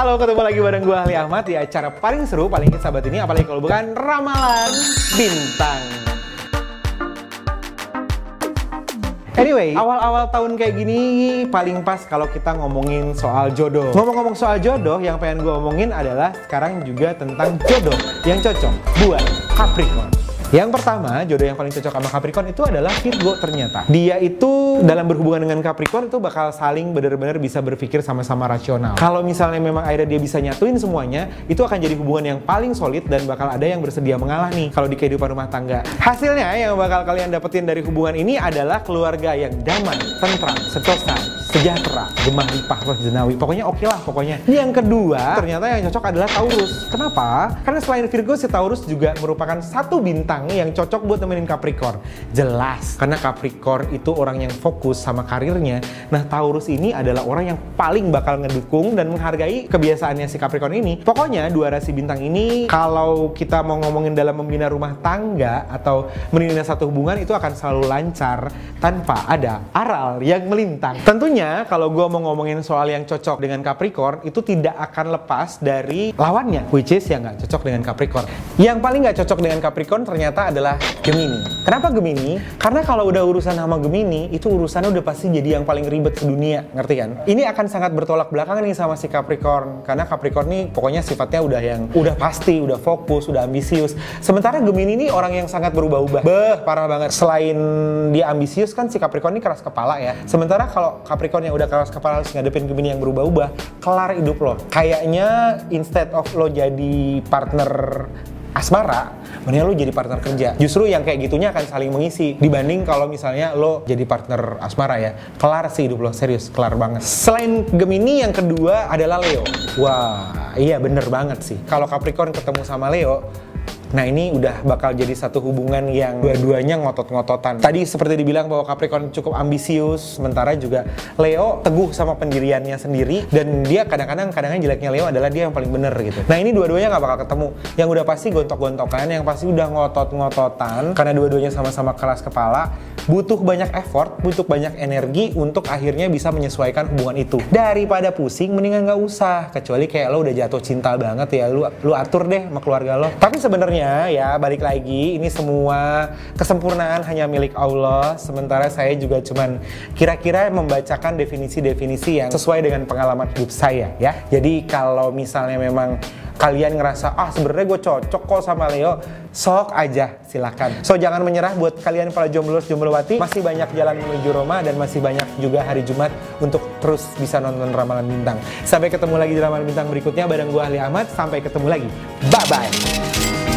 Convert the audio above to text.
Halo, ketemu lagi bareng gue Ali Ahmad di acara paling seru, paling hits sahabat ini, apalagi kalau bukan Ramalan Bintang. Anyway, awal-awal tahun kayak gini paling pas kalau kita ngomongin soal jodoh. Ngomong-ngomong soal jodoh, yang pengen gue omongin adalah sekarang juga tentang jodoh yang cocok buat Capricorn. Yang pertama, jodoh yang paling cocok sama Capricorn itu adalah Virgo ternyata. Dia itu dalam berhubungan dengan Capricorn itu bakal saling benar-benar bisa berpikir sama-sama rasional. Kalau misalnya memang akhirnya dia bisa nyatuin semuanya, itu akan jadi hubungan yang paling solid dan bakal ada yang bersedia mengalah nih kalau di kehidupan rumah tangga. Hasilnya yang bakal kalian dapetin dari hubungan ini adalah keluarga yang damai, tentram, sentosa, sejahtera, gemah lipah, roh jenawi. Pokoknya oke lah pokoknya. Yang kedua, ternyata yang cocok adalah Taurus. Kenapa? Karena selain Virgo, si Taurus juga merupakan satu bintang yang cocok buat nemenin Capricorn. Jelas, karena Capricorn itu orang yang fokus sama karirnya. Nah, Taurus ini adalah orang yang paling bakal ngedukung dan menghargai kebiasaannya si Capricorn ini. Pokoknya dua rasi bintang ini kalau kita mau ngomongin dalam membina rumah tangga atau menilai satu hubungan itu akan selalu lancar tanpa ada aral yang melintang. Tentunya kalau gue mau ngomongin soal yang cocok dengan Capricorn itu tidak akan lepas dari lawannya, which is yang nggak cocok dengan Capricorn. Yang paling nggak cocok dengan Capricorn ternyata adalah Gemini. Kenapa Gemini? Karena kalau udah urusan sama Gemini, itu urusannya udah pasti jadi yang paling ribet sedunia, ngerti kan? Ini akan sangat bertolak belakang nih sama si Capricorn, karena Capricorn nih pokoknya sifatnya udah yang udah pasti, udah fokus, udah ambisius. Sementara Gemini ini orang yang sangat berubah-ubah. Beh, parah banget. Selain dia ambisius kan si Capricorn ini keras kepala ya. Sementara kalau Capricorn yang udah keras kepala harus ngadepin Gemini yang berubah-ubah, kelar hidup lo. Kayaknya instead of lo jadi partner asmara, mendingan lo jadi partner kerja. Justru yang kayak gitunya akan saling mengisi dibanding kalau misalnya lo jadi partner asmara ya. Kelar sih hidup lo, serius, kelar banget. Selain Gemini yang kedua adalah Leo. Wah, iya bener banget sih. Kalau Capricorn ketemu sama Leo, Nah ini udah bakal jadi satu hubungan yang dua-duanya ngotot-ngototan. Tadi seperti dibilang bahwa Capricorn cukup ambisius, sementara juga Leo teguh sama pendiriannya sendiri dan dia kadang-kadang kadang jeleknya Leo adalah dia yang paling bener gitu. Nah ini dua-duanya nggak bakal ketemu. Yang udah pasti gontok-gontokan, yang pasti udah ngotot-ngototan karena dua-duanya sama-sama keras kepala, butuh banyak effort, butuh banyak energi untuk akhirnya bisa menyesuaikan hubungan itu. Daripada pusing, mendingan nggak usah. Kecuali kayak lo udah jatuh cinta banget ya, lu lu atur deh sama keluarga lo. Tapi sebenarnya ya balik lagi. Ini semua kesempurnaan hanya milik Allah. Sementara saya juga cuman kira-kira membacakan definisi-definisi yang sesuai dengan pengalaman hidup saya ya. Jadi kalau misalnya memang kalian ngerasa ah sebenarnya gue cocok kok sama Leo sok aja silakan. So jangan menyerah buat kalian para jomblo jomblowati. Masih banyak jalan menuju Roma dan masih banyak juga hari Jumat untuk terus bisa nonton ramalan bintang. Sampai ketemu lagi di ramalan bintang berikutnya bareng gue Ali Ahmad. Sampai ketemu lagi. Bye bye